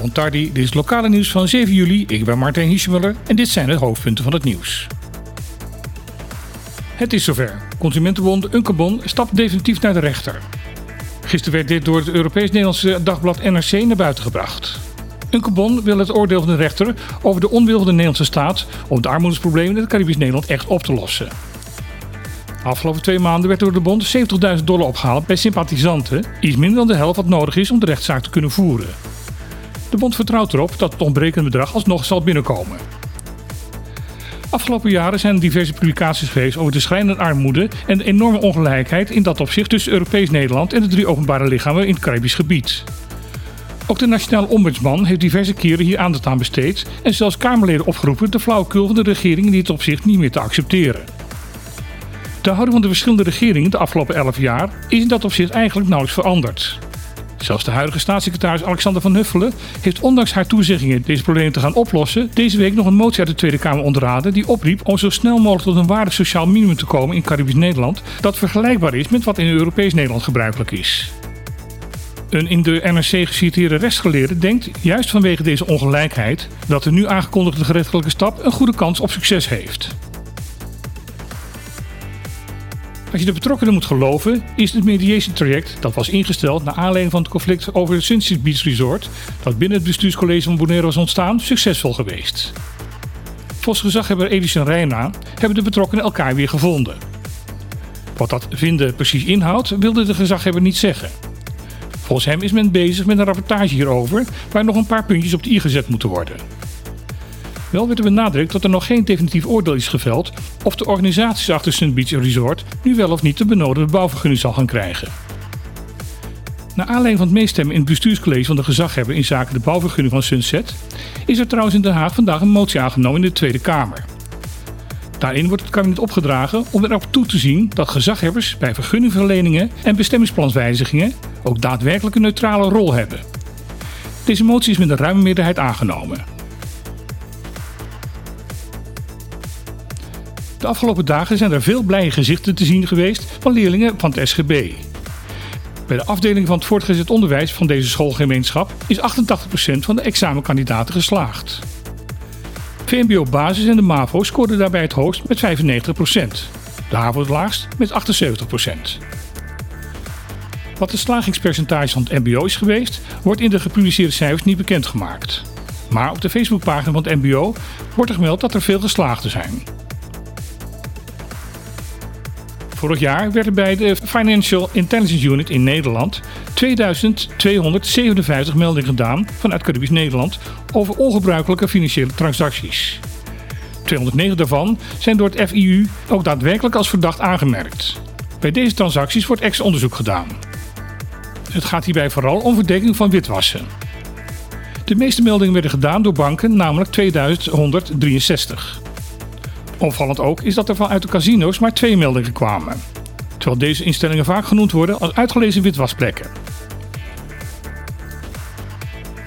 Montardi, dit is lokale nieuws van 7 juli. Ik ben Martijn Hiesemuller en dit zijn de hoofdpunten van het nieuws. Het is zover. Consumentenbond Unkebon stapt definitief naar de rechter. Gisteren werd dit door het Europees-Nederlandse dagblad NRC naar buiten gebracht. Unkebon wil het oordeel van de rechter over de onwil van de Nederlandse staat om het armoedeprobleem in het Caribisch Nederland echt op te lossen. Afgelopen twee maanden werd door de bond 70.000 dollar opgehaald bij sympathisanten, iets minder dan de helft wat nodig is om de rechtszaak te kunnen voeren. De bond vertrouwt erop dat het ontbrekende bedrag alsnog zal binnenkomen. Afgelopen jaren zijn er diverse publicaties geweest over de schrijnende armoede en de enorme ongelijkheid in dat opzicht tussen Europees Nederland en de drie openbare lichamen in het Caribisch gebied. Ook de Nationale Ombudsman heeft diverse keren hier aandacht aan besteed en zelfs Kamerleden opgeroepen de flauwekul van de regering in dit opzicht niet meer te accepteren. De houding van de verschillende regeringen de afgelopen 11 jaar is in dat opzicht eigenlijk nauwelijks veranderd. Zelfs de huidige staatssecretaris Alexander van Huffelen heeft ondanks haar toezeggingen deze problemen te gaan oplossen, deze week nog een motie uit de Tweede Kamer onderraden die opriep om zo snel mogelijk tot een waardig sociaal minimum te komen in Caribisch Nederland dat vergelijkbaar is met wat in Europees Nederland gebruikelijk is. Een in de NRC geciteerde rechtsgeleerde denkt, juist vanwege deze ongelijkheid, dat de nu aangekondigde gerechtelijke stap een goede kans op succes heeft. Als je de betrokkenen moet geloven, is het mediation traject dat was ingesteld naar aanleiding van het conflict over het Sunset Beach Resort, dat binnen het bestuurscollege van Bonaire was ontstaan, succesvol geweest. Volgens gezaghebber Edison Reina hebben de betrokkenen elkaar weer gevonden. Wat dat vinden precies inhoudt, wilde de gezaghebber niet zeggen. Volgens hem is men bezig met een rapportage hierover, waar nog een paar puntjes op de i gezet moeten worden. Wel werd er benadrukt dat er nog geen definitief oordeel is geveld of de organisaties achter Sun Beach Resort nu wel of niet de benodigde bouwvergunning zal gaan krijgen. Naar aanleiding van het meestemmen in het bestuurscollege van de gezaghebber in zaken de bouwvergunning van Sunset, is er trouwens in Den Haag vandaag een motie aangenomen in de Tweede Kamer. Daarin wordt het kabinet opgedragen om erop toe te zien dat gezaghebbers bij vergunningverleningen en bestemmingsplanswijzigingen ook daadwerkelijk een neutrale rol hebben. Deze motie is met een ruime meerderheid aangenomen. De afgelopen dagen zijn er veel blije gezichten te zien geweest van leerlingen van het SGB. Bij de afdeling van het voortgezet onderwijs van deze schoolgemeenschap is 88% van de examenkandidaten geslaagd. VMBO Basis en de MAVO scoorden daarbij het hoogst met 95%. De HAVO het laagst met 78%. Wat de slagingspercentage van het MBO is geweest, wordt in de gepubliceerde cijfers niet bekendgemaakt. Maar op de Facebookpagina van het MBO wordt er gemeld dat er veel geslaagden zijn. Vorig jaar werden bij de Financial Intelligence Unit in Nederland 2257 meldingen gedaan vanuit Caribisch Nederland over ongebruikelijke financiële transacties. 209 daarvan zijn door het FIU ook daadwerkelijk als verdacht aangemerkt. Bij deze transacties wordt extra onderzoek gedaan. Het gaat hierbij vooral om verdenking van witwassen. De meeste meldingen werden gedaan door banken, namelijk 2163. Opvallend ook is dat er vanuit de casino's maar twee meldingen kwamen. Terwijl deze instellingen vaak genoemd worden als uitgelezen witwasplekken.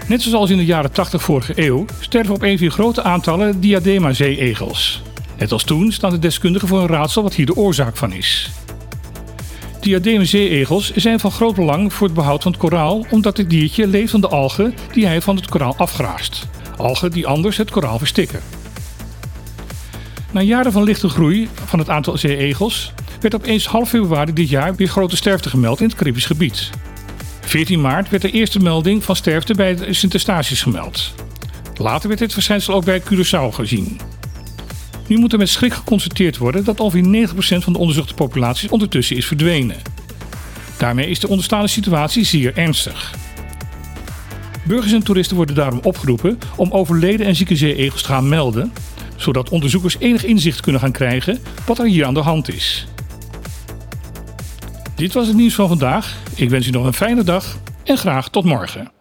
Net zoals in de jaren 80 vorige eeuw sterven op vier grote aantallen diadema-zeeegels. Net als toen staan de deskundigen voor een raadsel wat hier de oorzaak van is. Diadema-zeeegels zijn van groot belang voor het behoud van het koraal omdat dit diertje leeft van de algen die hij van het koraal afgraast. Algen die anders het koraal verstikken. Na jaren van lichte groei van het aantal zeeegels werd opeens half februari dit jaar weer grote sterfte gemeld in het Caribisch gebied. 14 maart werd de eerste melding van sterfte bij de Sint Eustatius gemeld. Later werd dit verschijnsel ook bij Curaçao gezien. Nu moet er met schrik geconstateerd worden dat ongeveer 90% van de onderzochte populatie ondertussen is verdwenen. Daarmee is de onderstaande situatie zeer ernstig. Burgers en toeristen worden daarom opgeroepen om overleden en zieke zeeegels te gaan melden, zodat onderzoekers enig inzicht kunnen gaan krijgen wat er hier aan de hand is. Dit was het nieuws van vandaag. Ik wens u nog een fijne dag en graag tot morgen.